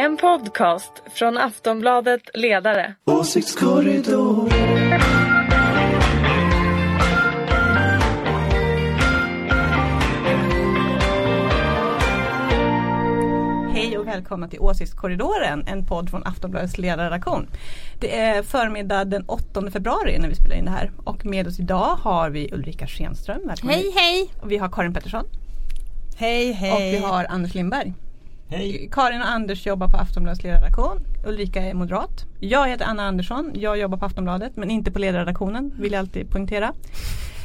En podcast från Aftonbladet Ledare. Åsiktskorridor. Hej och välkomna till Åsiktskorridoren, en podd från Aftonbladets ledarredaktion. Det är förmiddag den 8 februari när vi spelar in det här och med oss idag har vi Ulrika Schenström. Välkommen Hej hej! Och vi har Karin Pettersson Hej hej! och vi har Anders Lindberg. Hej. Karin och Anders jobbar på Aftonbladets ledarredaktion. Ulrika är moderat. Jag heter Anna Andersson. Jag jobbar på Aftonbladet men inte på ledarredaktionen vill jag alltid poängtera.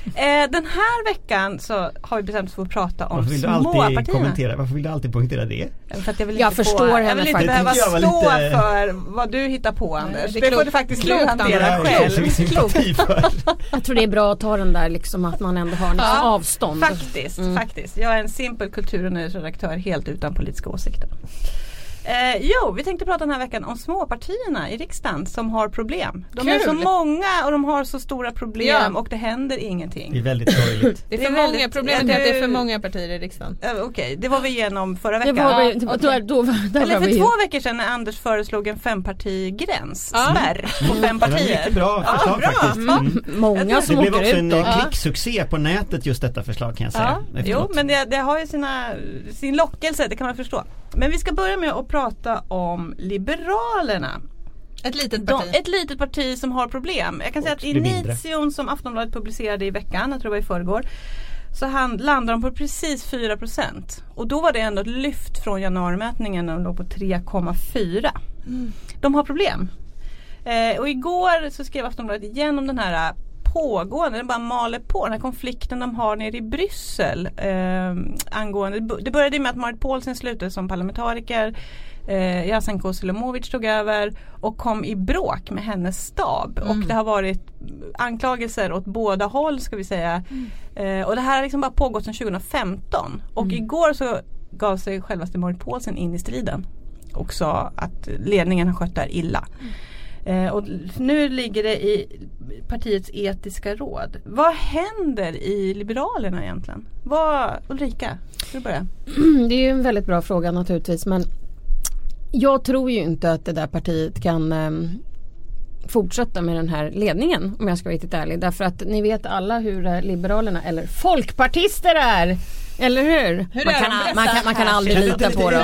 Eh, den här veckan så har vi bestämt oss för att prata om Varför vill du alltid småpartierna. kommentera? Varför vill du alltid poängtera det? För att jag vill Jag inte förstår få, henne Jag vill inte behöva stå lite- för vad du hittar på Anders. det Det, får du faktiskt du Klokt, hantera har jag själv. Jag tror det är bra att ta den där liksom att man ändå har liksom Ja, avstånd. Faktiskt, faktiskt. Jag är en simpel kultur och nöjesredaktör helt utan politiska åsikter. Eh, jo, vi tänkte prata den här veckan om småpartierna i riksdagen som har problem. De är Kul. så många och de har så stora problem Ja. och det händer Det är ingenting. väldigt sorgligt. Det är Det för är många, väldigt- problemet ja, är att det är för många partier i riksdagen. Eh, Okej, det var vi igenom förra Det veckan. var, Ja, vi- då, då, där Eller för två veckor sedan när Anders föreslog en fempartigräns, Ja. spärr på fem Det var partier. mycket bra förslag bra. faktiskt. Mm. många Det som blev åker också ut en då. klicksuccé på nätet just detta förslag kan jag säga. Ja, jo men det, det har ju sina, sin lockelse, det kan man förstå. Men vi ska börja med att prata om Liberalerna. Ett litet De, parti. ett litet parti som har problem. Jag kan säga att Och blir mindre. Inition som Aftonbladet publicerade i veckan, jag tror det var i förrgår. Så han landar de på precis 4% Och då var det ändå ett lyft från januarimätningen när de låg på 3,4. De har problem. Eh, och igår så skrev Aftonbladet igen om den här pågående, den bara maler på, den här konflikten de har nere i Bryssel. Eh, angående, det började med att Marit Paulsen slutade som parlamentariker. Eh, Jasenko Selimovic tog över och kom i bråk med hennes stab. Och det har varit anklagelser åt båda håll ska vi säga. Eh, och det här har liksom bara pågått sedan 2015. Och igår så gav sig självaste Marit Paulsen in i striden. Och sa att ledningen har skött det här illa. Eh, och nu ligger det i partiets etiska råd. Vad händer i Liberalerna egentligen? Vad, Ulrika, ska du börja? Det är ju en väldigt bra fråga naturligtvis men jag tror ju inte att det där partiet kan eh, fortsätta med den här ledningen om jag ska vara riktigt ärlig. Därför att ni vet alla hur eh, Liberalerna eller folkpartister är. Eller hur? Hur man, kan, man, kan, man kan aldrig lita på dem.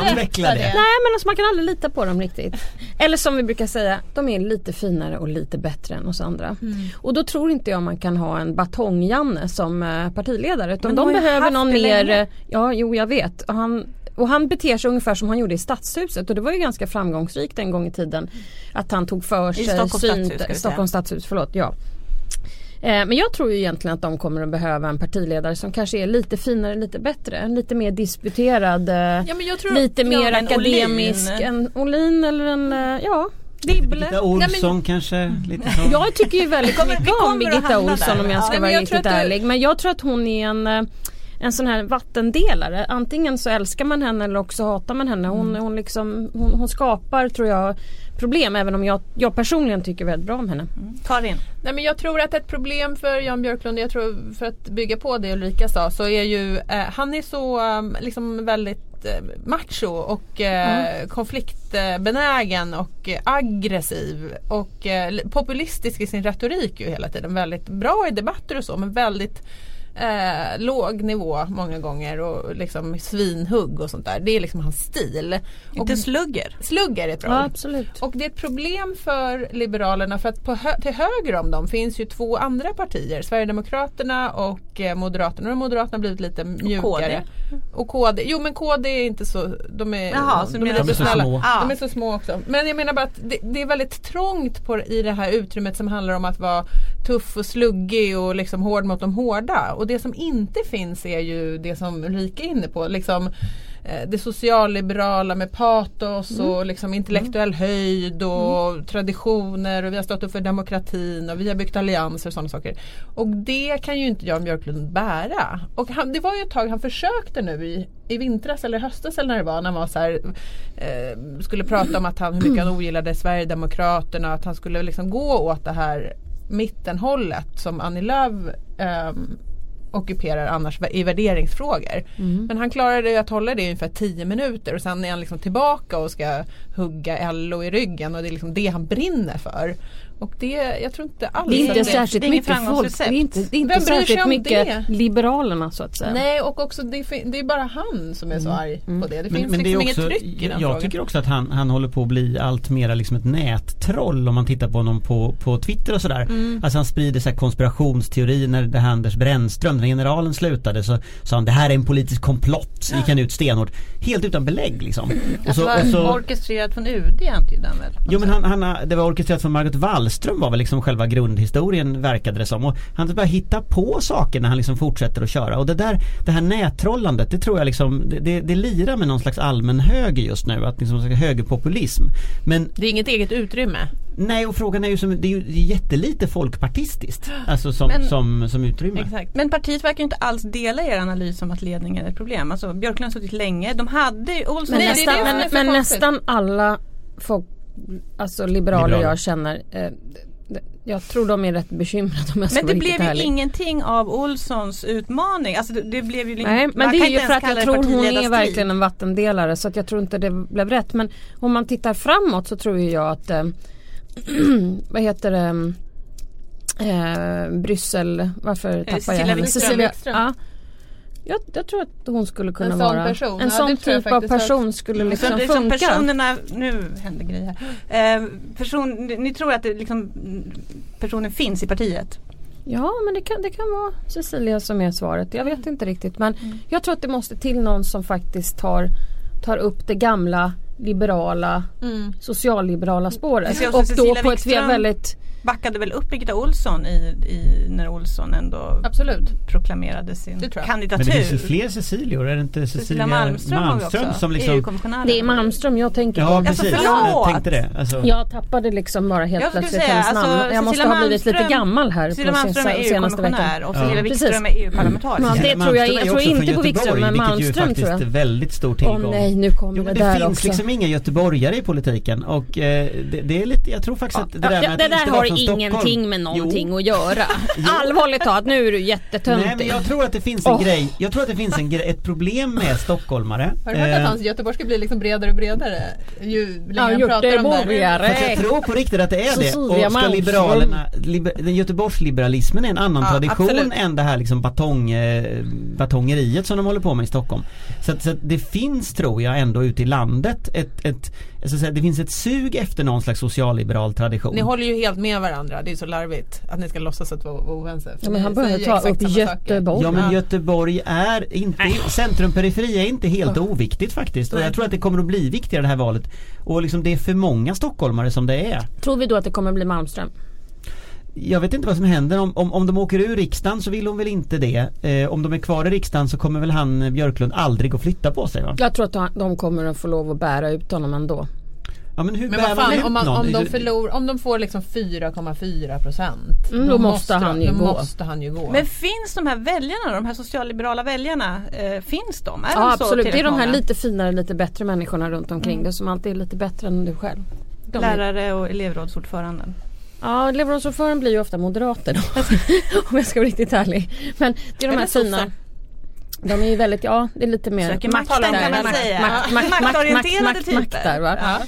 det? Nej men alltså man kan aldrig lita på dem riktigt. Eller som vi brukar säga, de är lite finare och lite bättre än oss andra. Mm. Och då tror inte jag man kan ha en batong-Janne som eh, partiledare. Utan Men de behöver någon mer, eh, ja jo jag vet. Och han, och han beter sig ungefär som han gjorde i Stadshuset och det var ju ganska framgångsrikt en gång i tiden. Att han tog för sig Stockholms stadshus. Stockholms stadshus, förlåt ja. Eh, Men jag tror ju egentligen att de kommer att behöva en partiledare som kanske är lite finare, lite bättre, lite mer disputerad, eh, Ja, men jag tror, lite mer en akademisk, Olin. en Olin eller en, eh, ja. Dibble. Birgitta Olsson kanske? Lite så. Jag tycker ju väldigt mycket om Birgitta Olsson där. om jag Ja, ska men vara riktigt att du- ärlig. Men jag tror att hon är en eh, en sån här vattendelare. Antingen så älskar man henne eller också hatar man henne. Hon, hon, liksom, hon, hon skapar tror jag problem även om jag, jag personligen tycker väldigt bra om henne. Karin. Nej, men jag tror att ett problem för Jan Björklund, jag tror för att bygga på det Ulrika sa, så är ju eh, han är så um, liksom väldigt eh, macho och eh, konfliktbenägen och eh, aggressiv och eh, populistisk i sin retorik ju hela tiden. Väldigt bra i debatter och så men väldigt eh, låg nivå många gånger och liksom svinhugg och sånt där. Det är liksom hans stil. Inte slugger. slugger är ett bra Ja, absolut. Och det är ett problem för Liberalerna för att hö- till höger om dem finns ju två andra partier. Sverigedemokraterna och eh, Moderaterna. Och Moderaterna har blivit lite mjukare. Och KD. Jo men KD är inte så, de är, Jaha, så de menar är De är så snälla. små. De är så små också. Men jag menar bara att det, det är väldigt trångt på, i det här utrymmet som handlar om att vara tuff och sluggig och liksom hård mot de hårda. Och det som inte finns är ju det som Ulrika är inne på. Liksom, det socialliberala med patos och liksom intellektuell höjd och traditioner och vi har stått upp för demokratin och vi har byggt allianser och sådana saker. Och det kan ju inte Jan Björklund bära. Och han, det var ju ett tag han försökte nu i, i vintras eller höstas eller när det var när han var så här, eh, skulle prata om att han, hur mycket han ogillade Sverigedemokraterna att han skulle liksom gå åt det här mittenhållet som Annie Lööf ehm, ockuperar annars i värderingsfrågor. Mm. Men han klarade att hålla det i ungefär 10 minuter och sen är han liksom tillbaka och ska hugga LO i ryggen och det är liksom det han brinner för. Och det, jag tror inte alls Det är inte att särskilt det är mycket folk. Det är inte, det är inte Vem särskilt om mycket det? Liberalerna så att säga. Nej och också det, det är bara han som är så arg på det. Det Men, finns men det är liksom också, inget tryck i den jag frågan. tycker också att han, han håller på att bli allt mer liksom ett nättroll om man tittar på honom på, på Twitter och sådär. Mm. Alltså han sprider så här konspirationsteorier när det här Anders Brännström, när generalen slutade så sa han det här är en politisk komplott. Så gick han ut stenhårt. Helt utan belägg liksom. Och så, och Alltså, så, orkestrerat från UD antydde han väl? Jo men han, han, det var orkestrerat från Margot Wallström var väl liksom själva grundhistorien verkade det som. Och han bara hitta på saker när han liksom fortsätter att köra. Och det där, det här nättrollandet det tror jag liksom, det, det, det lirar med någon slags allmän höger just nu. Att liksom högerpopulism. Men Det är inget eget utrymme. nej och frågan är ju som, det är ju jättelite folkpartistiskt. Alltså som, Men- som, som utrymme. Exakt. Men partiet verkar ju inte alls dela er analys om att ledningen är ett problem. Alltså Björklund har suttit länge. De hade ju Olsson. Men, nästan, men, nästan alla folk, alltså liberaler, Liberaler. jag känner eh, jag tror de är rätt bekymrade om jag ska Men det blev ju ärlig. ingenting av Olssons utmaning. Alltså det, det blev ju liksom- Nej men det är ju för att jag tror hon är verkligen en vattendelare så att jag tror inte det blev rätt. Men om man tittar framåt så tror ju jag att eh, vad heter det eh, Bryssel, varför tappar jag Cecilia henne? Wikström. Wikström. Ja. Jag, jag tror att hon skulle kunna En sån vara person. en Ja, sån typ av person skulle liksom Så det är som funka. personerna, nu händer grejer här. Eh, person, ni, ni tror att det liksom, personen finns i partiet? Ja men det kan, det kan vara Cecilia som är svaret. Jag vet inte riktigt men Mm. jag tror att det måste till någon som faktiskt tar, tar upp det gamla liberala Mm. socialliberala spåret. Också Och då Cecilia på ett Wikström- väldigt Backade väl upp Birgitta Olsson i, i, när Olsson ändå Absolut. proklamerade sin kandidatur. Men det finns ju fler Cecilior, är det inte Cecilia, Cecilia Malmström, också. som liksom EU-kommissionären. Det är Malmström jag tänker Ja på. Alltså, precis, förlåt! jag tänkte det. Alltså, Jag tappade liksom bara helt Jag plötsligt säga, hennes alltså, namn. Jag måste Cecilia ha blivit lite Malmström- gammal här Cecilia på Malmström är sen- senaste veckan. EU-kommissionär och Ja. Cecilia Precis. Wikström är EU-parlamentariker. Ja, det tror jag- Malmström är jag tror också inte på Wikström, men vilket ju Malmström faktiskt tror jag. är väldigt stor Åh tillgång. nej nu kommer det men där det finns också. liksom inga göteborgare i politiken och eh, det, är lite, jag tror faktiskt att det där Ja, med att det inte där vara har från Stockholm- ingenting med någonting Jo. att göra. Allvarligt talat, nu är du jättetöntig. Nej men jag tror att det finns en Åh. grej, jag tror att det finns en grej, ett problem med stockholmare. Har du hört att Eh, hans göteborgska blir liksom bredare och bredare ju längre Ja, han pratar om det? jag tror på riktigt att det är det. Och ska liberalerna, liber, Göteborgsliberalismen är en annan Ja, tradition absolut. än det här liksom batong, eh, batongeriet som de håller på med i Stockholm. Så, att- så att det finns tror jag ändå ute i landet ett, ett ska säga, det finns ett sug efter någon slags socialliberal tradition. Ni håller ju helt med varandra, det är så larvigt att ni ska låtsas att vara oense. Ja, men han börjar ta upp samma saker. Göteborg. Ja men. Göteborg är inte, centrum-periferi är inte helt oviktigt faktiskt och jag tror att det kommer att bli viktigare det här valet. Och liksom det är för många stockholmare som det är. Tror vi då att det kommer bli Malmström? Jag vet inte vad som händer om, om, om de åker ur riksdagen så vill hon väl inte det. Eh, om de är kvar i riksdagen så kommer väl han eh, Björklund aldrig att flytta på sig va? Jag tror att de kommer att få lov att bära ut honom ändå. Ja men hur Men bär vad man fan ut om, man, någon? om, de förlor, om de får liksom 4,4 procent Mm, då måste han ju då gå. måste han ju gå. Men finns de här väljarna, de här socialliberala väljarna, eh, finns de? Är Ja de så absolut, det är de här många? lite finare, lite bättre människorna runt omkring Mm. det som alltid är lite bättre än du själv. De är- Lärare och elevrådsordföranden. Ja, elevrådsordföranden blir ju ofta moderater då. om jag ska vara riktigt ärlig. Men det är de här fina. De är ju väldigt, ja det är lite mer Söker där. Makt, säga. Makt, makt, makt, Maktorienterade makt, makt, makt typer. där va. ja.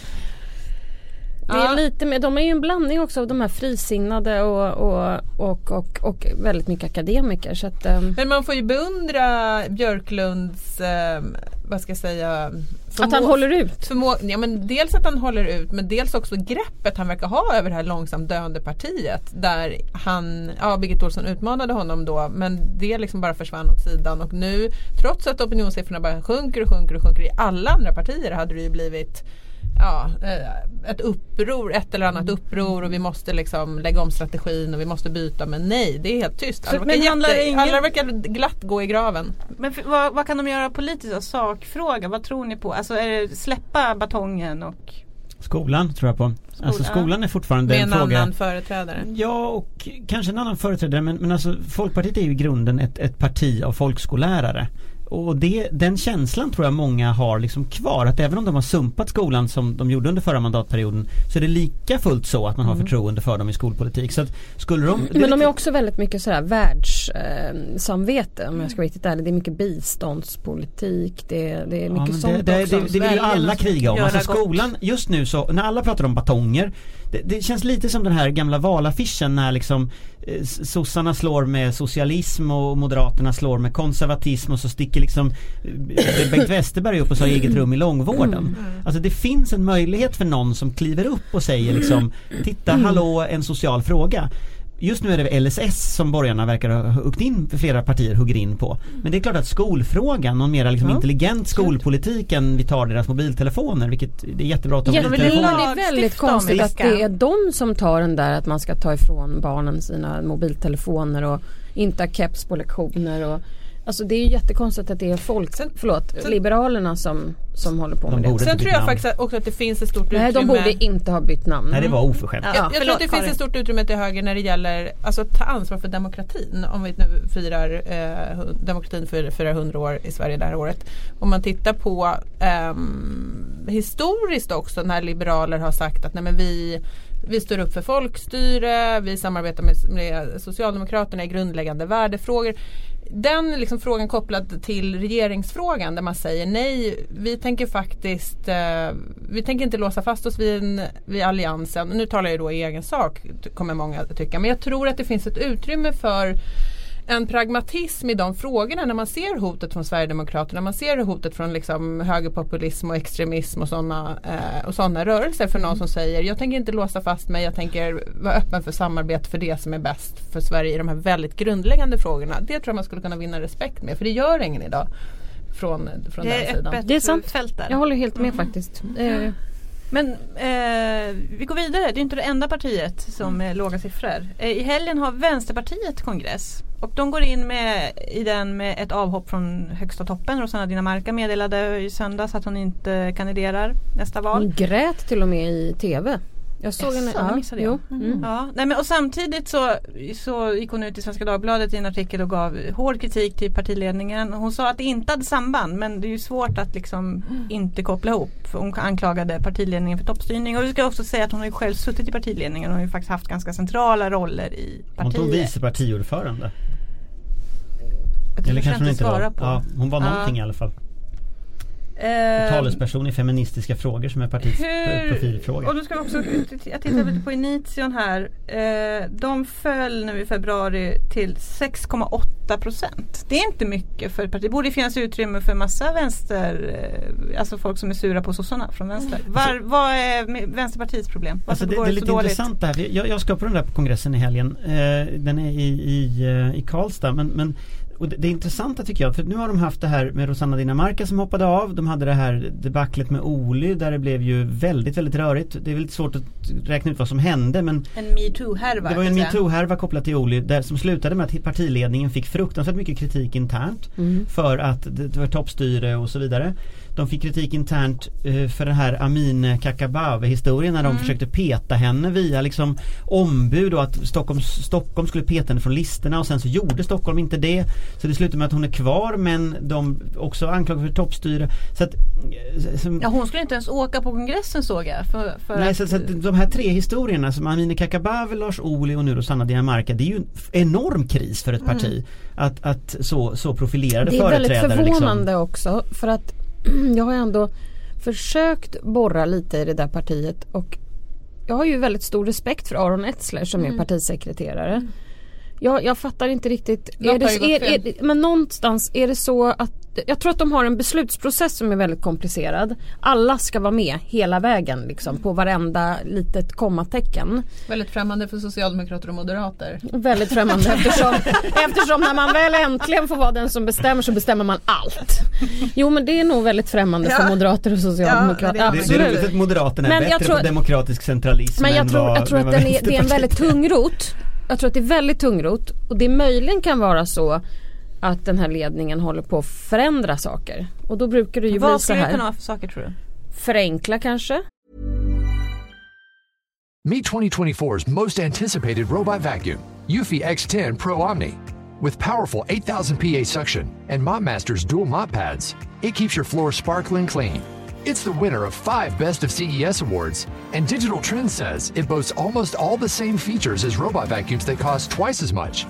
Det är lite mer, de är ju en blandning också av de här frisinnade och, och, och, och, och väldigt mycket akademiker. Så att, ehm, Men man får ju beundra Björklunds, eh, vad ska jag säga, att han håller ut. Förmå- ja, men dels att han håller ut men dels också greppet han verkar ha över det här långsamt döende partiet. Där han, ja Birgit Olsson utmanade honom då men det liksom bara försvann åt sidan och nu trots att opinionssiffrorna bara sjunker och sjunker och sjunker i alla andra partier hade det ju blivit ja, eh, ett uppror, ett eller annat uppror och vi måste liksom lägga om strategin och vi måste byta men nej det är helt tyst. Alla Så- verkar, men handlar jätte, ingen- alla verkar glatt gå i graven. Men för, vad, vad kan de göra politiskt? Alltså, sakfråga, vad tror ni på? Alltså är det släppa batongen och Skolan tror jag på. Alltså Skolan. skolan är fortfarande Med en en fråga. annan företrädare. Ja och kanske en annan företrädare men, men alltså Folkpartiet är ju i grunden ett, ett parti av folkskollärare. Och det, den känslan tror jag många har liksom kvar att även om de har sumpat skolan som de gjorde under förra mandatperioden så är det lika fullt så att man har förtroende för dem i skolpolitik. Så skulle de, Men de är också väldigt mycket sådär världssamvete om jag ska vara riktigt ärlig. Det är mycket biståndspolitik, det, är- det är Ja, mycket men sånt det, det, också. det, det vill ju alla kriga om. Alltså skolan, just nu så, när alla pratar om batonger det, det känns lite som den här gamla valaffischen när liksom eh, sossarna slår med socialism och moderaterna slår med konservatism och så sticker liksom eh, Bengt Westerberg upp och så har eget rum i långvården. Alltså det finns en möjlighet för någon som kliver upp och säger liksom Titta, hallå, en social fråga. Just nu är det LSS som borgarna verkar ha huggit in, flera partier hugger in på. Men det är klart att skolfrågan, någon mer liksom Ja. intelligent skolpolitik än vi tar deras mobiltelefoner, vilket det är jättebra att ta Ja, men det mobiltelefoner. är väldigt konstigt att det är de som tar den där att man ska ta ifrån barnen sina mobiltelefoner och inte ha keps på lektioner. Och, alltså det är ju jättekonstigt att det är folk, Sen- förlåt, sen- liberalerna som, som håller på De med det. Sen tror jag namn. faktiskt också att det finns ett stort Nej, utrymme de borde inte ha bytt namn. Nej det var oförskämt. Ja. jag, jag tror att det finns ett stort utrymme till höger när det gäller alltså, att ta ansvar för demokratin. Om vi nu firar eh, demokratin firar 100 år i Sverige det här året. Om man tittar på ehm, historiskt också när liberaler har sagt att nej, men vi vi står upp för folkstyre, vi samarbetar med, med Socialdemokraterna i grundläggande värdefrågor. Den liksom frågan kopplad till regeringsfrågan där man säger nej, vi tänker faktiskt, eh, vi tänker inte låsa fast oss vid, en, vid alliansen. Nu talar jag då i egen sak, kommer många att tycka. Men jag tror att det finns ett utrymme för en pragmatism i de frågorna när man ser hotet från Sverigedemokraterna, när man ser hotet från liksom högerpopulism och extremism och sådana eh, och såna rörelser för någon som säger jag tänker inte låsa fast mig, jag tänker vara öppen för samarbete för det som är bäst för Sverige i de här väldigt grundläggande frågorna. Det tror jag man skulle kunna vinna respekt med för det gör ingen idag från, från Det den är sidan. öppet Det är sant. fält där. Jag håller helt med faktiskt. Eh, Men eh, vi går vidare, det är inte det enda partiet som är låga siffror. Eh, I helgen har Vänsterpartiet kongress. Och de går in med, i den med ett avhopp från högsta toppen. Rosanna Dinamarca meddelade i söndags att hon inte kandiderar nästa val. Hon grät till och med i TV. Jag såg henne. Det missade jag. Jo. Mm. Ja, nej men och samtidigt så, så gick hon ut i Svenska Dagbladet i en artikel och gav hård kritik till partiledningen. Hon sa att det inte hade samband men det är ju svårt att liksom inte koppla ihop. Hon anklagade partiledningen för toppstyrning och vi ska också säga att hon har ju själv suttit i partiledningen och har ju faktiskt haft ganska centrala roller i Hon tog partiet. vice partiordförande. Eller jag kanske hon inte svara var. på. Ja, hon var Ja. någonting i alla fall. Eh, Talesperson i feministiska frågor som är partiets Hur, profilfråga. och då ska vi också, jag tittar lite på Inition här. Eh, de föll nu i februari till 6,8 procent. Det är inte mycket för ett parti. Det borde finnas utrymme för massa vänster, eh, alltså folk som är sura på sossarna från vänster. Var, vad är Vänsterpartiets problem? Varför Alltså det, går det är lite dåligt? intressant det här. Jag, jag ska på den där kongressen i helgen. Eh, den är i, i, eh, i Karlstad. Men, men och det, det intressanta tycker jag, för nu har de haft det här med Rosanna Dinamarca som hoppade av. De hade det här debaclet med Oly där det blev ju väldigt, väldigt rörigt. Det är väldigt svårt att räkna ut vad som hände men En metoo-härva. det var en metoo-härva kopplat till Oly där, som slutade med att partiledningen fick fruktansvärt mycket kritik internt för att det, det var toppstyre och så vidare. De fick kritik internt eh, för den här Amin Kakabaveh historien när de försökte peta henne via liksom ombud och att Stockholm, Stockholm skulle peta henne från listorna och sen så gjorde Stockholm inte det. Så det slutade med att hon är kvar men de också anklagade för toppstyre. Så att, eh, som, Ja, hon skulle inte ens åka på kongressen såg jag. För, för Nej, att, så, så att de här tre historierna som Amineh Kakabaveh, Lars Ohly och nu Rosanna Dinamarca det är ju en enorm kris för ett parti att, att så, så profilerade Det är väldigt företrädare förvånande liksom. också för att jag har ändå försökt borra lite i det där partiet och jag har ju väldigt stor respekt för Aron Etzler som Mm. är partisekreterare. Jag, jag fattar inte riktigt. Något Är det, har ju gått är, fel. är, men någonstans är det så att jag tror att de har en beslutsprocess som är väldigt komplicerad. Alla ska vara med hela vägen liksom på varenda litet kommatecken. Väldigt främmande för socialdemokrater och moderater. Väldigt främmande eftersom, eftersom när man väl äntligen får vara den som bestämmer så bestämmer man allt. Jo men det är nog väldigt främmande för Ja. moderater och socialdemokrater. Ja, Det, det är Absolut. roligt att Moderaterna är Men bättre tror- på demokratisk centralism Men jag än tror, vad, jag tror att den är, det är en väldigt tungrot. Jag tror att det är väldigt tungrot och det möjligen kan vara så att den här ledningen håller på att förändra saker. Och då brukar det ju bli vad så skulle det kunna här. vara för saker tror du? Förenkla kanske. Meet 2024's most anticipated robot vacuum, Eufy X10 Pro Omni. With powerful 8000 PA suction and MopMaster's dual mop pads, it keeps your floor sparkling clean. It's the winner of five Best of CES awards, and Digital Trends says it boasts almost all the same features as robot vacuums that cost twice as much.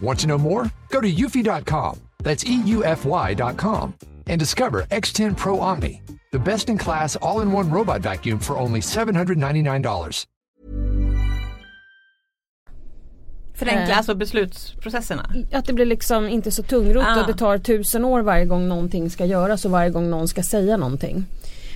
Want to know more? Go to eufy.com, that's E EUFY.com, and discover X10 Pro Omni, the best in class all in one robot vacuum for only $799. Förenkla Eh. alltså beslutsprocesserna. Att det blir liksom inte så tungrot Ah. och det tar tusen år varje gång någonting ska göras och varje gång någon ska säga någonting.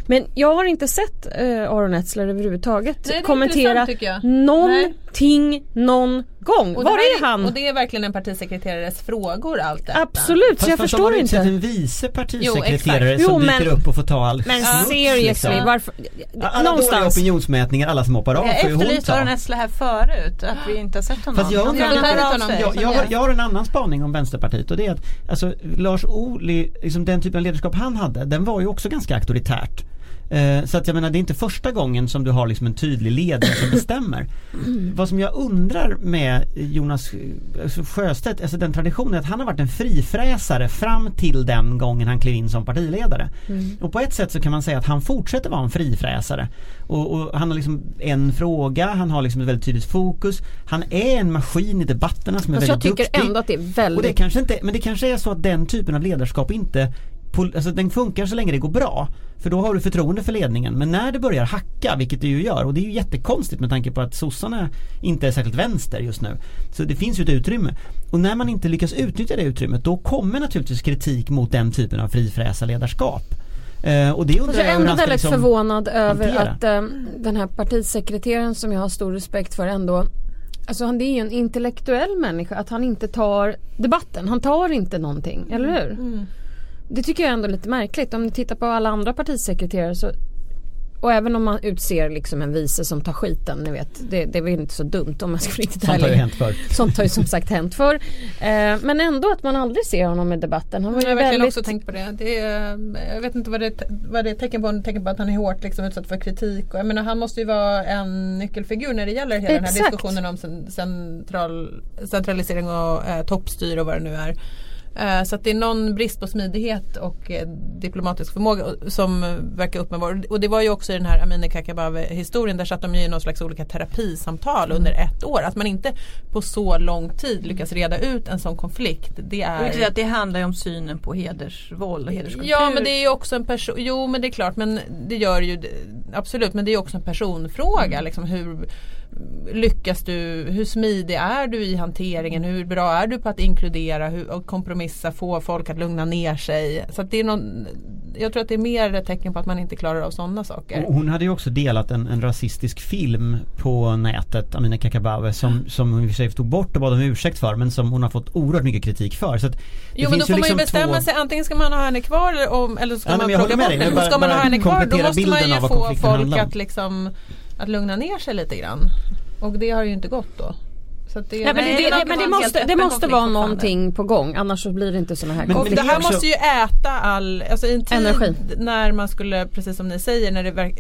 Men jag har inte sett eh, Aron Etzler överhuvudtaget Nej, kommentera jag. någonting någon gång. Och Var är han? Och det är verkligen en partisekreterares frågor allt detta. Absolut, så Fast, jag fast de förstår har inte. en vice Jo, partisekreterare exakt. som Jo, dyker men- upp och får ta all Men smuts, seriously, liksom. varför? Alla dåliga Någonstans. opinionsmätningar, alla som hoppar av Jag får ju hon efterlyste ta. Aron Essle här förut, att vi inte har sett honom. Fast jag undrar sig. Jag, jag, har, jag har en annan spaning om Vänsterpartiet och det är att alltså, Lars Ohly, liksom den typen av ledarskap han hade, den var ju också ganska auktoritärt. Eh, så att jag menar det är inte första gången som du har liksom en tydlig ledare som bestämmer. Vad som jag undrar med Jonas eh, alltså Sjöstedt, alltså den traditionen att han har varit en frifräsare fram till den gången han klev in som partiledare. Och på ett sätt så kan man säga att han fortsätter vara en frifräsare. Och, och han har liksom en fråga, han har liksom ett väldigt tydligt fokus. Han är en maskin i debatterna som är jag väldigt tycker duktig. ändå att det är Och det väldigt kanske inte, men det kanske är så att den typen av ledarskap inte Alltså den funkar så länge det går bra. För då har du förtroende för ledningen. Men när det börjar hacka, vilket det ju gör och det är ju jättekonstigt med tanke på att sossarna inte är särskilt vänster just nu. Så det finns ju ett utrymme. Och när man inte lyckas utnyttja det utrymmet då kommer naturligtvis kritik mot den typen av frifräsarledarskap. Eh, och det undrar jag är ändå väldigt liksom förvånad över hantera. att eh, den här partisekreteraren som jag har stor respekt för ändå Alltså han det är ju en intellektuell människa att han inte tar debatten. Han tar inte någonting, eller hur? Mm. Det tycker jag ändå är lite märkligt. Om ni tittar på alla andra partisekreterare så och även om man utser liksom en vice som tar skiten, ni vet. Det, det är väl inte så dumt om man ska vara riktigt Sånt har ju ärlig. hänt förr. Sånt har ju som sagt hänt förr. Eh, men ändå att man aldrig ser honom i debatten. Han var Jag ju har verkligen väldigt... också tänkt på det. det är, jag vet inte vad det, vad det är tecken på. Ett tecken på att han är hårt liksom, utsatt för kritik. Och jag menar, han måste ju vara en nyckelfigur när det gäller hela den här Exakt. diskussionen om cen- central, centralisering och eh, toppstyr och vad det nu är. Eh, Så att det är någon brist på smidighet och eh, diplomatisk förmåga som verkar uppenbar. Och det var ju också i den här Amineh Kakabaveh historien där satt de ju i någon slags olika terapisamtal Mm. under ett år. Att man inte på så lång tid lyckas reda ut en sån konflikt. Det är... att det handlar ju om synen på hedersvåld och hederskultur. Ja men det är ju också en person, jo men det är klart men det gör ju absolut men det är också en personfråga Mm. liksom hur lyckas du, hur smidig är du i hanteringen, hur bra är du på att inkludera hur, och kompromissa, få folk att lugna ner sig. Så det är någon, jag tror att det är mer ett tecken på att man inte klarar av sådana saker. Hon hade ju också delat en, en rasistisk film på nätet, Amina Kakabaveh, som, som hon i och för sig tog bort och bad om ursäkt för men som hon har fått oerhört mycket kritik för. Så Jo men då får man ju liksom bestämma två... sig, antingen ska man ha henne kvar eller, om, eller så ska Ja, man plocka bort henne. Ska man ha henne kvar då måste man ju få folk att liksom att lugna ner sig lite grann. Och det har ju inte gått då. Det, Nej, men det, Nej, det, det men det måste, det måste vara någonting på gång annars så blir det inte sådana här Men- Och men det är här måste ju äta all, alltså i en tid Energi. när man skulle, precis som ni säger, när det, verk,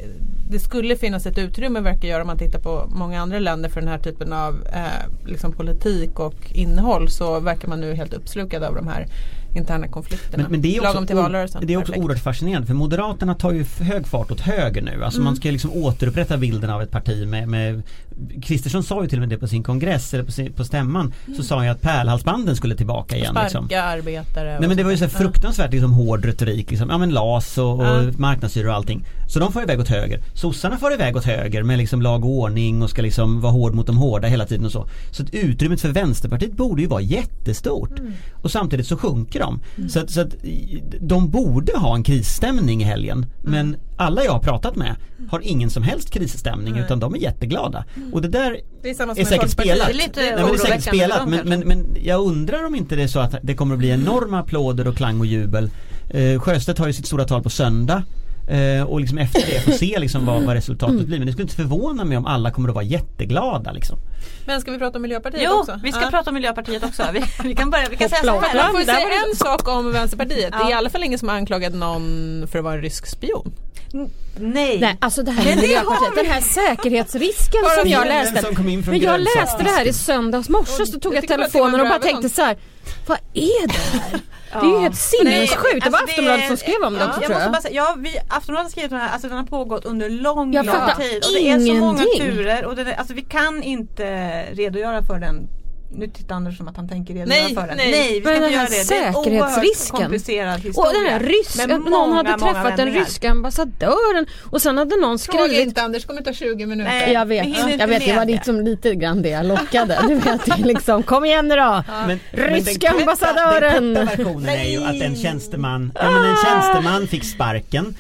det skulle finnas ett utrymme verkar göra om man tittar på många andra länder för den här typen av eh, liksom politik och innehåll så verkar man nu helt uppslukad av de här interna konflikterna. Men, men det är Lagom också, till valrörelsen. det är också Perfekt. oerhört fascinerande för Moderaterna tar ju hög fart åt höger nu. Alltså Mm. man ska liksom återupprätta bilden av ett parti med, med Kristersson sa ju till och med det på sin kongress eller på, sin, på stämman så sa han ju att pärlhalsbanden skulle tillbaka igen. Sparka Liksom. arbetare. Nej men det var ju så fruktansvärt liksom, hård retorik liksom. Ja men LAS och, och marknadshyror och allting. Så de får iväg åt höger. Sossarna får iväg åt höger med liksom lag och ordning och ska liksom vara hård mot de hårda hela tiden och så. Så att utrymmet för Vänsterpartiet borde ju vara jättestort. Mm. Och samtidigt så sjunker de. Så, att, så att de borde ha en krisstämning i helgen. Mm. Men alla jag har pratat med har ingen som helst krisstämning utan de är jätteglada. Och det där Det är är säkert spelat. Det är lite Nej, men det är säkert spelat men, men, men jag undrar om inte det är så att det kommer att bli enorma applåder och klang och jubel. Eh, Sjöstedt har ju sitt stora tal på söndag. Eh, och liksom efter det får se liksom vad, vad resultatet blir. Men det skulle inte förvåna mig om alla kommer att vara jätteglada liksom. Men ska vi prata om Miljöpartiet Jo, också? vi ska Ja. prata om Miljöpartiet också. Vi, vi kan börja, vi kan säga så här. Man får säga en sak om Vänsterpartiet. Det är Ja. i alla fall ingen som har anklagat någon för att vara en rysk spion. Nej. Nej, alltså det här det Miljöpartiet, den här säkerhetsrisken som jag den läste. som kom in från Men jag läste det här i söndags morse så tog jag jag telefonen och bara tänkte så här. Vad är det här? Det är ju helt sinnessjukt. Det var Alltså, Aftonbladet är- som skrev om det ja, också jag tror måste jag. bara säga, ja, vi, Aftonbladet har skrivit om det här, alltså den har pågått under lång, Jag lång tid. Och det är så många ingenting. turer och det, alltså, vi kan inte redogöra för den nu tittar Anders som att han tänker redogöra Nej, för den. nej. Nej, vi ska Men inte göra det. Det är en oerhört säkerhetsrisken. komplicerad historia. Och den här ryska, med någon många, hade många träffat den ryska ambassadören och sen hade någon Fråga skrivit inte Anders, kommer ta 20 minuter. Nej. jag vet, jag vet det var det. liksom lite grann det jag lockade. Du vet det är liksom, kom igen nu då! Men, Ryska den ambassadören. Den korta versionen är ju att en tjänsteman, ja men en tjänsteman fick sparken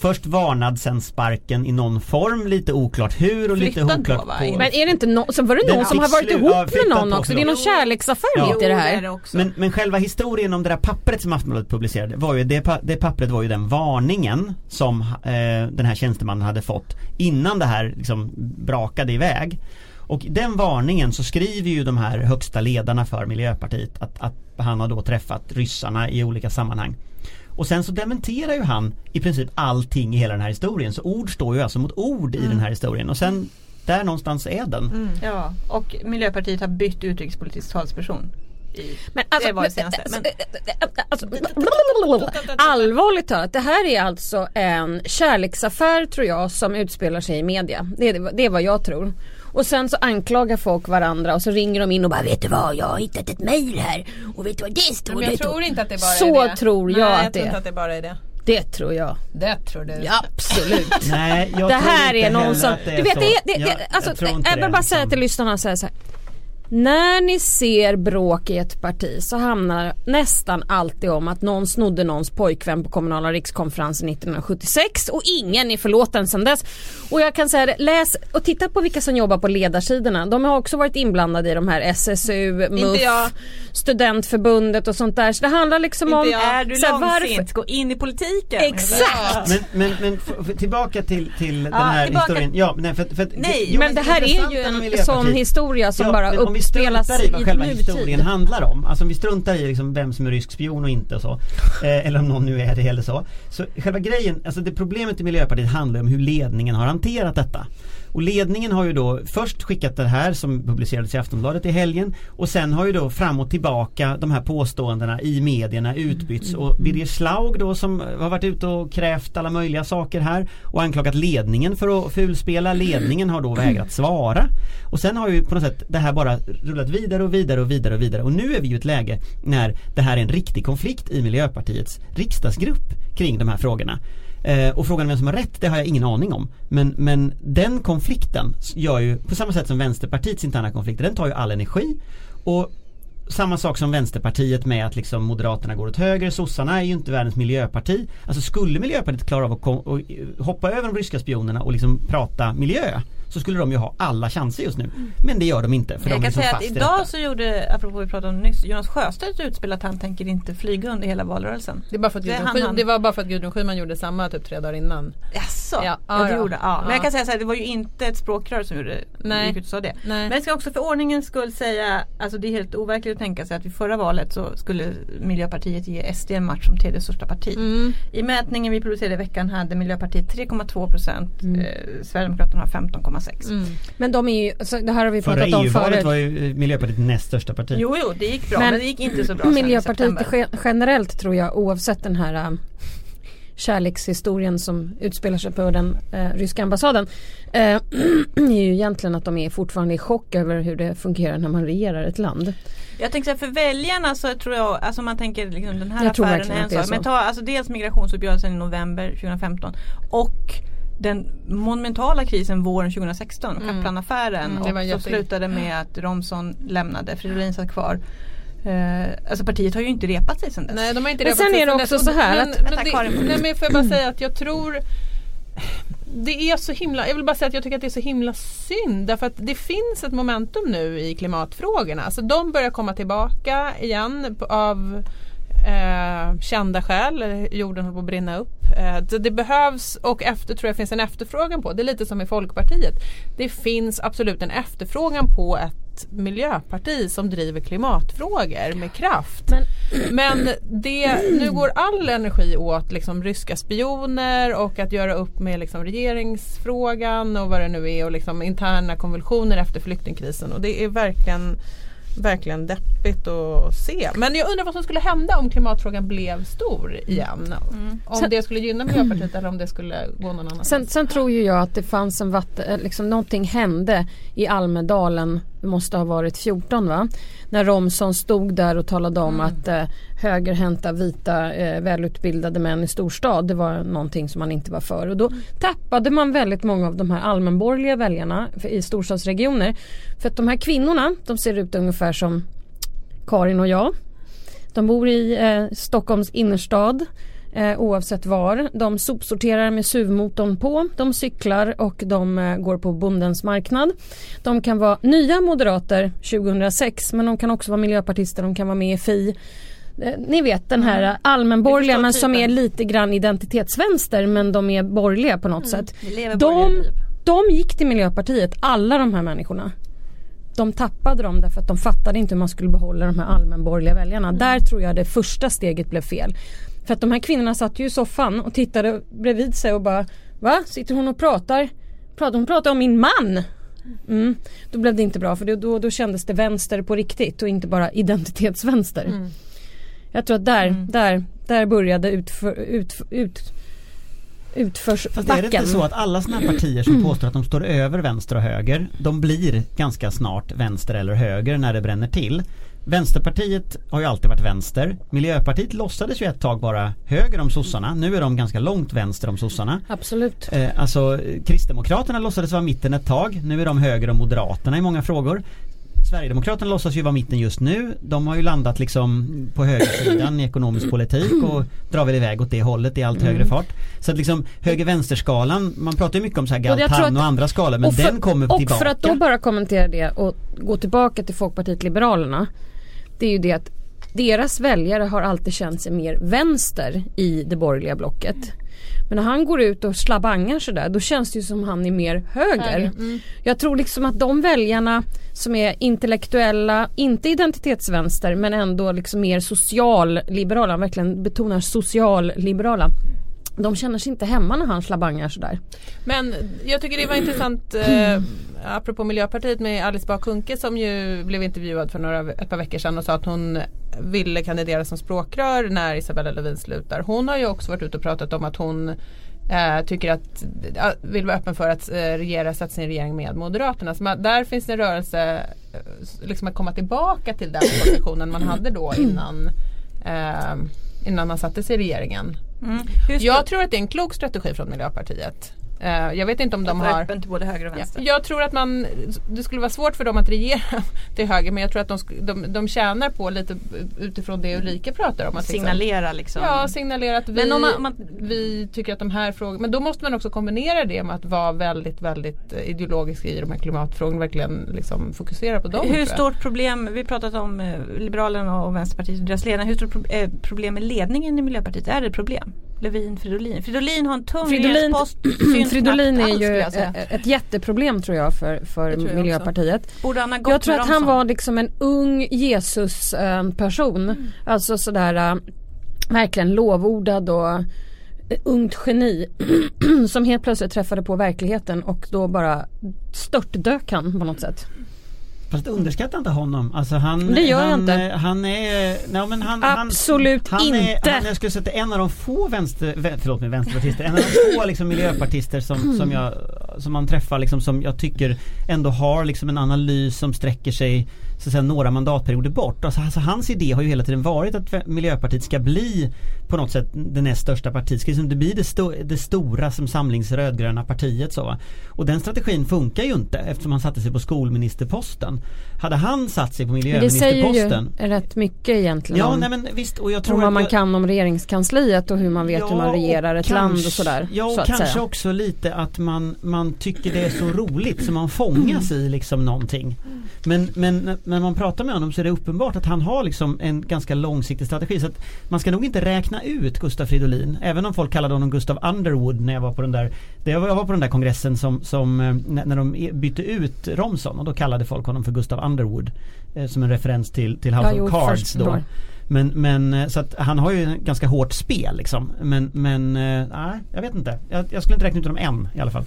Först varnad, sen sparken i någon form, lite oklart hur och lite Flyttad oklart på. Men är det inte någon, så var det någon som har varit ihop ja, med någon på, också? Det är någon kärleksaffär Ja. mitt i det här. Men, men själva historien om det där pappret som Aftonbladet publicerade var ju det, pa- det pappret var ju den varningen som eh, den här tjänstemannen hade fått innan det här liksom brakade iväg. Och den varningen så skriver ju de här högsta ledarna för Miljöpartiet att, att han har då träffat ryssarna i olika sammanhang. Och sen så dementerar ju han i princip allting i hela den här historien. Så ord står ju alltså mot ord i den här historien. Och sen där någonstans är den. Ja, och Miljöpartiet har bytt utrikespolitisk talsperson. Men alltså, det var det senaste. Men, alltså, allvarligt talat, det här är alltså en kärleksaffär tror jag som utspelar sig i media. Det är, det är vad jag tror. Och sen så anklagar folk varandra och så ringer de in och bara vet du vad jag har hittat ett mail här och vet du vad det står? Men jag Det tror inte att det bara Så är det. tror jag Nej, att jag det tror inte att det bara är det. Det tror jag. Det tror du. Ja, absolut. Nej, jag det tror här inte är någon som, att det är du vet så. det är, det, Jag- det, alltså, jag tror jag vill det, bara säga liksom. till lyssnarna så här, så här. När ni ser bråk i ett parti så handlar nästan alltid om att någon snodde någons pojkvän på kommunala rikskonferensen 1976 och ingen är förlåten sedan dess. Och jag kan säga det, läs och titta på vilka som jobbar på ledarsidorna. De har också varit inblandade i de här SSU, MUF, studentförbundet och sånt där. Så det handlar liksom Inte om jag. är du här, långsint, gå in i politiken. Exakt! Men, men, men tillbaka till, till den Ja, här tillbaka. historien. Ja, men för, för, Nej, jo, Men det här är ju en sån historia som Ja, bara om vi struntar i vad själva nutid. historien handlar om. Alltså om vi struntar i liksom vem som är rysk spion och inte och så. Eh, eller om någon nu är det eller så. Så själva grejen, alltså det problemet i Miljöpartiet handlar om hur ledningen har hanterat detta. Och ledningen har ju då först skickat det här som publicerades i Aftonbladet i helgen och sen har ju då fram och tillbaka de här påståendena i medierna utbytts och Birger Schlaug då som har varit ute och krävt alla möjliga saker här och anklagat ledningen för att fulspela. Ledningen har då vägrat svara. Och sen har ju på något sätt det här bara rullat vidare och vidare och vidare och vidare och nu är vi ju i ett läge när det här är en riktig konflikt i Miljöpartiets riksdagsgrupp kring de här frågorna. Eh, och frågan om vem som har rätt, det har jag ingen aning om. Men, men den konflikten gör ju, på samma sätt som Vänsterpartiets interna konflikter, den tar ju all energi. Och samma sak som Vänsterpartiet med att liksom Moderaterna går åt höger, sossarna är ju inte världens miljöparti. Alltså skulle Miljöpartiet klara av att eh, hoppa över de ryska spionerna och liksom prata miljö så skulle de ju ha alla chanser just nu. Men det gör de inte för Jag de kan säga fast att idag så gjorde, apropå vi pratade om nyss, Jonas Sjöstedt ett utspel att han tänker inte flyga under hela valrörelsen. Det, är bara för att Det han, han. det var bara för att Gudrun Schyman gjorde samma typ tre dagar innan. Jaså? Ja, Ja, ja, det ja. gjorde, ja. Men Ja. jag kan säga så här, det var ju inte ett språkrör som gjorde, Nej. gick ut och sa det. Nej. Men jag ska också för ordningens skull säga, alltså det är helt overkligt att tänka sig att vid förra valet så skulle Miljöpartiet ge SD en match som tredje största parti. Mm. I mätningen vi producerade i veckan hade Miljöpartiet 3,2 procent, Mm. eh, Sverigedemokraterna har 15,6. Men de är ju, alltså, det här har vi Förra pratat om EU-valet förut. var ju eh, Miljöpartiet näst största parti. Jo, jo, det gick bra Men men, det gick inte så bra Miljöpartiet generellt tror jag oavsett den här äh, kärlekshistorien som utspelar sig på den äh, ryska ambassaden äh, är ju egentligen att de är fortfarande i chock över hur det fungerar när man regerar ett land. Jag tänker så här, för väljarna så tror jag, alltså man tänker liksom den här Jag affären är en sak. Men så. ta alltså dels migrationsuppgörelsen i november 2015 och den monumentala krisen våren 2016, Kaplanaffären Mm, det var och så jätte- slutade med att Romson lämnade, Fridolin satt kvar. Eh, alltså partiet har ju inte repat sig sedan dess. Nej de har inte Men repat sen sig är det också dess. så här men, att- men Vänta, det, nej men får jag bara säga att jag tror det är så himla, jag vill bara säga att jag tycker att det är så himla synd därför att det finns ett momentum nu i klimatfrågorna. Alltså de börjar komma tillbaka igen av eh, kända skäl, jorden håller på att brinna upp. Eh, det behövs och efter tror jag finns en efterfrågan på, det är lite som i Folkpartiet. Det finns absolut en efterfrågan på ett ett miljöparti som driver klimatfrågor med kraft. Men- Men det, nu går all energi åt liksom ryska spioner och att göra upp med liksom regeringsfrågan och vad det nu är och liksom interna konvulsioner efter flyktingkrisen och det är verkligen verkligen deppigt att se. Men jag undrar vad som skulle hända om klimatfrågan blev stor igen. Om Sen- det skulle gynna Miljöpartiet eller om det skulle gå någon annanstans. Sen, sen tror ju jag att det fanns en vatten, liksom någonting hände i Almedalen, måste ha varit 14 va? När Romson stod där och talade om att eh, högerhänta vita eh, välutbildade män i storstad det var någonting som man inte var för och då tappade man väldigt många av de här allmänborgerliga väljarna för- i storstadsregioner. För att de här kvinnorna de ser ut ungefär som Karin och jag. De bor i eh, Stockholms innerstad eh, oavsett var. De sopsorterar med SUV-motorn på. De cyklar och de eh, går på bondens marknad. De kan vara nya moderater 2006 men de kan också vara miljöpartister, de kan vara med i Fi. Eh, Ni vet den här allmänborgerliga Vi men förstår som är lite grann identitetsvänster men de är borgerliga på något sätt. Vi lever De, de gick till Miljöpartiet, alla de här människorna. De tappade dem därför att de fattade inte hur man skulle behålla de här allmänborgerliga väljarna. Där tror jag det första steget blev fel. För att de här kvinnorna satt ju i soffan och tittade bredvid sig och bara Va? Sitter hon och pratar? pratar hon pratar om min man! Mm. Då blev det inte bra för då, då, då kändes det vänster på riktigt och inte bara identitetsvänster. Jag tror att där, där, där började utför, ut, ut, Fast är det utförsbacken. inte så att alla sådana här partier som påstår att de står över vänster och höger De blir ganska snart vänster eller höger när det bränner till Vänsterpartiet har ju alltid varit vänster Miljöpartiet låtsades ju ett tag vara höger om sossarna Nu är de ganska långt vänster om sossarna Absolut. eh, Alltså Kristdemokraterna låtsades vara mitten ett tag Nu är de höger om Moderaterna i många frågor Sverigedemokraterna låtsas ju vara mitten just nu. De har ju landat liksom på högersidan i ekonomisk politik och drar väl iväg åt det hållet i allt högre fart. Så att liksom höger-vänsterskalan, man pratar ju mycket om så här Och Galtan och andra skalor men och för, den kommer och tillbaka. för att då bara kommentera det och gå tillbaka till Folkpartiet Liberalerna. Det är ju det att deras väljare har alltid känt sig mer vänster i det borgerliga blocket. Men när han går ut och slabangar sådär då känns det ju som han är mer höger. Jag tror liksom att de väljarna som är intellektuella, inte identitetsvänster men ändå liksom mer socialliberala, verkligen betonar socialliberala. De känner sig inte hemma när han slabangar sådär. Men jag tycker det var intressant eh, apropå Miljöpartiet med Alice Bah Kuhnke som ju blev intervjuad för några, ett par veckor sedan och sa att hon ville kandidera som språkrör när Isabella Lövin slutar. Hon har ju också varit ute och pratat om att hon eh, tycker att, vill vara öppen för att eh, regera, sätta sin regering med Moderaterna. Så man, där finns det en rörelse eh, liksom att komma tillbaka till den positionen man hade då innan eh, innan man satte sig i regeringen. Mm. Jag tror att det är en klok strategi från Miljöpartiet. Eh, jag vet inte om de de har öppen till både höger och Ja, vänster. jag tror att man, det skulle vara svårt för dem att regera till höger men jag tror att de, de, de tjänar på lite utifrån det Ulrika pratar om. Att liksom- Signalera liksom. Ja, signalera att vi, Men om man- om man- vi tycker att de här frågorna, men då måste man också kombinera det med att vara väldigt, väldigt eh, ideologisk i de här klimatfrågorna, verkligen liksom fokusera på dem. Hur stort problem, vi pratat om eh, Liberalerna och Vänsterpartiet och deras ledare. Hur stort pro- eh, problem med ledningen i Miljöpartiet? Är det ett problem? Levin, Fridolin. Fridolin har en tung Fridolin, Fridolin är ju ett, jätteproblem tror jag för, för jag Miljöpartiet. Borde han ha gått Jag tror att han var liksom en ung Jesus eh, person. Mm. Alltså sådär eh, verkligen lovordad och eh, ungt geni som helt plötsligt träffade på verkligheten och då bara störtdök han på något sätt. Fast underskatta inte honom. Alltså han, Det gör jag han, inte. eh, Han är, nej men han, Absolut han, han är, inte. Han, jag skulle säga att är en av de få vänster, vä- förlåt mig, vänsterpartister, en av de få liksom miljöpartister som, som jag, som man träffar liksom som jag tycker ändå har liksom en analys som sträcker sig så att säga, några mandatperioder bort. Alltså, alltså hans idé har ju hela tiden varit att Miljöpartiet ska bli på något sätt det näst största partiet. Ska liksom det bli det, sto- det stora som samlings rödgröna partiet så va? Och den strategin funkar ju inte eftersom han satte sig på skolministerposten. Hade han satt sig på Men det säger ju miljöministerposten rätt mycket egentligen Ja om, nej men visst och jag om tror vad att man kan om regeringskansliet och hur man vet Ja, hur man regerar ett land och kanske- sådär. Ja och så kanske säga. också lite att man, man tycker det är så roligt så man fångas i liksom någonting. Men, men när man pratar med honom så är det uppenbart att han har liksom en ganska långsiktig strategi. Så att man ska nog inte räkna ut Gustav Fridolin. Även om folk kallade honom Gustav Underwood när jag var på den där Jag var på den där kongressen som, som eh, när de bytte ut Romson och då kallade folk honom för Gustav Underwood. eh, Som en referens till, till House Ja, of Cards först då. då. Men, men eh, så att han har ju ganska hårt spel liksom. Men, men eh, nej, jag vet inte. Jag, jag skulle inte räkna ut honom än i alla fall.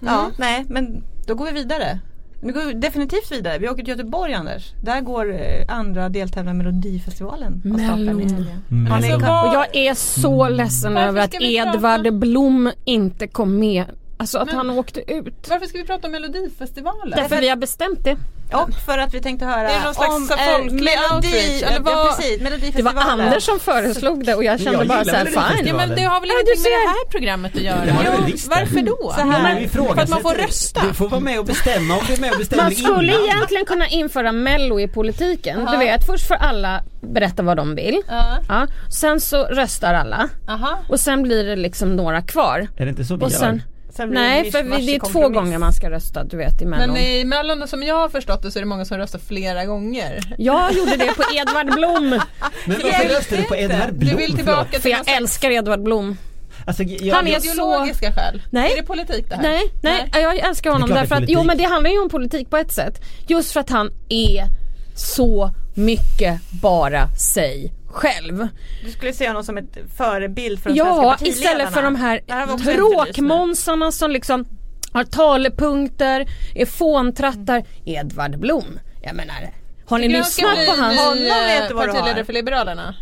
Ja, nej men då går vi vidare. Nu går vi definitivt vidare. Vi åker till Göteborg Anders. Där går andra deltävlande i Melodifestivalen. av stapeln i helgen. Ni Alltså, jag är så ledsen Varför över att Edvard Blom inte kom med. Alltså att Men- han åkte ut. Varför ska vi prata om Melodifestivalen? Därför vi har bestämt det. Och för att vi tänkte höra Det är någon slags om eh, folklig outreach, eller ja, vad? precis, Det Melodifestivalen. var Anders som föreslog det och jag kände Jag bara så här, fine. Ja men det har väl Ja, ingenting med det här programmet att göra? Det det det. Varför då? Så här- vi För att man får rösta? Du får vara med och bestämma om du är med och bestämmer Man skulle innan. egentligen kunna införa mello i politiken. Aha. Du vet, först får alla berätta vad de vill. Ja, Ja. Sen så röstar alla aha. och sen blir det liksom några kvar. Är det inte så vi Och gör? Sen, nej för vi, det är två gånger man ska rösta du vet i mellon. Men i Mellon som jag har förstått det så är det många som röstar flera gånger. Jag gjorde det på Edvard Blom. Men varför röstar du på Edvard Blom? Du vill tillbaka. För jag älskar Edvard Blom. Alltså, jag, Han är jag, så- Ideologiska skäl? Nej. Är det politik det här? Nej, nej, jag älskar honom därför att, jo men det handlar ju om politik på ett sätt. Just för att han är så mycket bara sig själv. Du skulle se honom som ett förebild för de svenska Ja, partiledarna. istället för de här nu. tråkmånsarna som liksom har talepunkter, är fåntrattar. Edvard Blom, jag menar har ni lyssnat på hans? Honom vet du vad du har. partiledare för Liberalerna?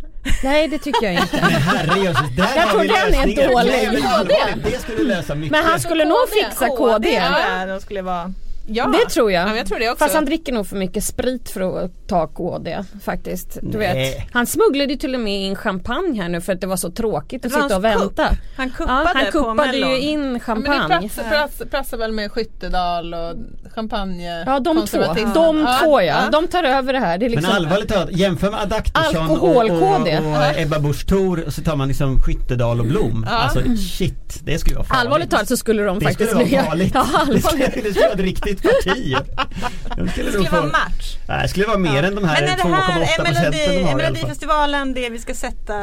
Nej det tycker jag inte. Men herrejösses, där Jag tror den är dålig. Det skulle lösa mycket. Men han skulle nog KD. fixa KD. Ja, de skulle vara... Ja. Det tror jag. Ja, jag tror det också. Fast han dricker nog för mycket sprit för att ta KD faktiskt. Du Nej. vet. Han smugglade ju till och med in champagne här nu för att det var så tråkigt att Det sitta och hans kupp. vänta. Han Ja, kuppade han på kuppade ju in Ja, men det champagne. prassar, prassar, prassar väl med Skyttedal och champagne Ja de två, de två ja. ja. De tar över det här. Det är liksom, Men allvarligt talat, jämför med Adaktusson och, och, och Ebba Busch Thor och så tar man liksom Skyttedal och Blom. Ja. Alltså shit, det skulle vara farligt. allvarligt talat så skulle de Det faktiskt skulle bli- vara farligt. Ja, det, allvarligt. skulle, det skulle vara ett riktigt parti. De skulle Det skulle vara match. Nej, det skulle vara mer än de här Men är det här 2,8 är procenten de har är. Melodifestivalen det vi ska sätta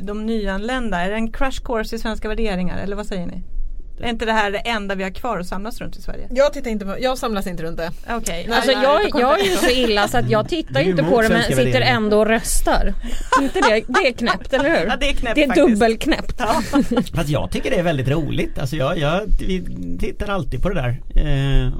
de nyanlända? Är det en crash course i svenska värderingar eller vad säger ni? Är inte det här det enda vi har kvar att samlas runt i Sverige? Jag tittar inte på, jag samlas inte runt det. Okej. Nej, Alltså jag, jag är ju så illa så att jag tittar är inte på det men sitter värderingar. ändå och röstar. inte det, det är knäppt eller hur? Ja, det är knäppt Det är faktiskt. dubbelknäppt. Fast jag tycker det är väldigt roligt. Alltså jag, jag vi tittar alltid på det där. Eh,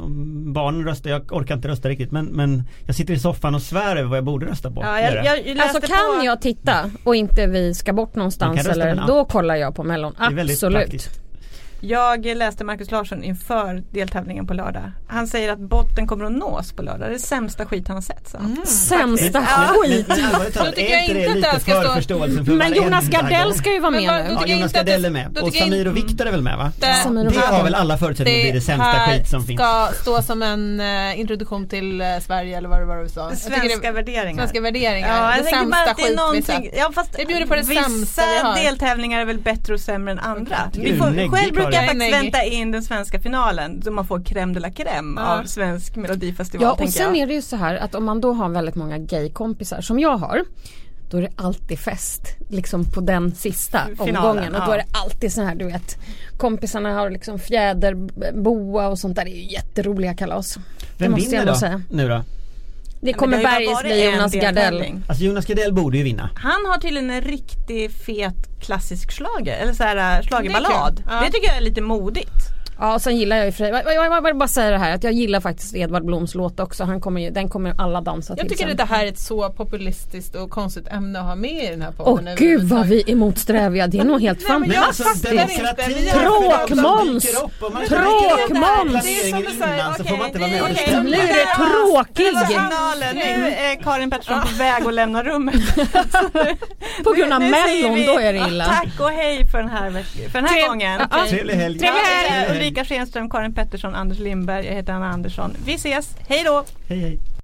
barnen röstar, jag orkar inte rösta riktigt men, men jag sitter i soffan och svär över vad jag borde rösta på. Ja, jag, jag, Alltså kan på, jag titta och inte vi ska bort någonstans eller då kollar jag på Mellon. det är väldigt Absolut. Jag läste Markus Larsson inför deltävlingen på lördag. Han säger att botten kommer att nås på lördag. Det är det sämsta skit han har sett. Så. Mm. Sämsta Ja. skit. Då tycker jag inte det att det här ska stå- Men Jonas Gardell ska ju vara med nu. Ja, Jonas det- Gardell är med. Och Samir och Viktor är väl med va? Det- Det har väl alla förutsättningar att bli det sämsta skit som finns. ska stå som en eh, introduktion till eh, Sverige eller vad det var du sa. Svenska det- värderingar. Svenska värderingar. Ja, det sämsta det skit vi någonting, sett. ja, fast Vi bjuder på det vissa sämsta vi har. deltävlingar är väl bättre och sämre än andra. Vi får, själv brukar jag faktiskt vänta in den svenska finalen så man får crème de la crème Ja. av svensk melodifestival Ja och sen jag. är det ju så här att om man då har väldigt många gaykompisar som jag har då är det alltid fest liksom på den sista Finalen, omgången och då är det alltid så här du vet kompisarna har liksom fjäderboa och sånt där. Det är ju jätteroliga kalas. Vem måste jag vinner ändå då? säga. Nu då? Det kommer Bergis bli Jonas Gardell. Alltså Jonas Gardell borde ju vinna. Han har tydligen en riktigt fet klassisk slager eller så här äh, schlagerballad. Det kul. Det, Ja. tycker jag är lite modigt. Ja och sen gillar jag ju för jag, jag, jag vill bara säga det här att jag gillar faktiskt Edvard Bloms låt också. Han kommer ju, den kommer alla dansa Jag till tycker sen. att det här är ett så populistiskt och konstigt ämne att ha med i den här Åh podden. gud vad vi är motsträviga. Det är nog helt jag fantastiskt. Tråkmåns! Tråkmåns! Nu är det tråkig. Nu är Karin Pettersson på väg att lämna rummet. På grund av Mellon, då är det illa. Tack och hej för den här, veck- för den här Trev- gången. Ja, Trevlig helg. Jag Trevlig helg. Ulrika Schenström, Karin Pettersson, Anders Lindberg. Jag heter Anna Andersson. Vi ses. Hej då! Hej hej.